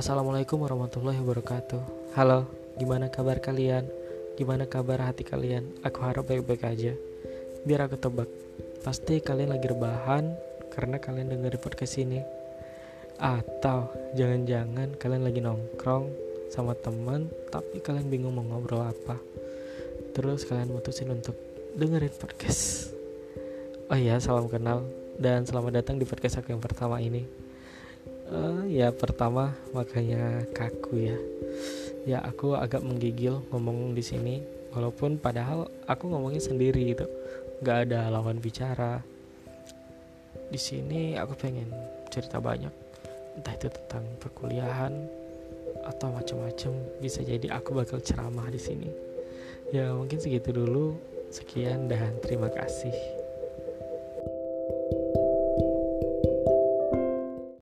Assalamualaikum warahmatullahi wabarakatuh. Halo, gimana kabar kalian? Gimana kabar hati kalian? Aku harap baik-baik aja. Biar aku tebak, pasti kalian lagi rebahan karena kalian dengerin podcast ini. Atau jangan-jangan kalian lagi nongkrong sama teman, tapi kalian bingung mau ngobrol apa. Terus kalian mutusin untuk dengerin podcast. Oh iya, salam kenal dan selamat datang di podcast aku yang pertama ini uh, ya pertama makanya kaku ya. Ya aku agak menggigil ngomong di sini walaupun padahal aku ngomongnya sendiri gitu. Nggak ada lawan bicara. Di sini aku pengen cerita banyak. Entah itu tentang perkuliahan atau macam-macam bisa jadi aku bakal ceramah di sini. Ya mungkin segitu dulu. Sekian dan terima kasih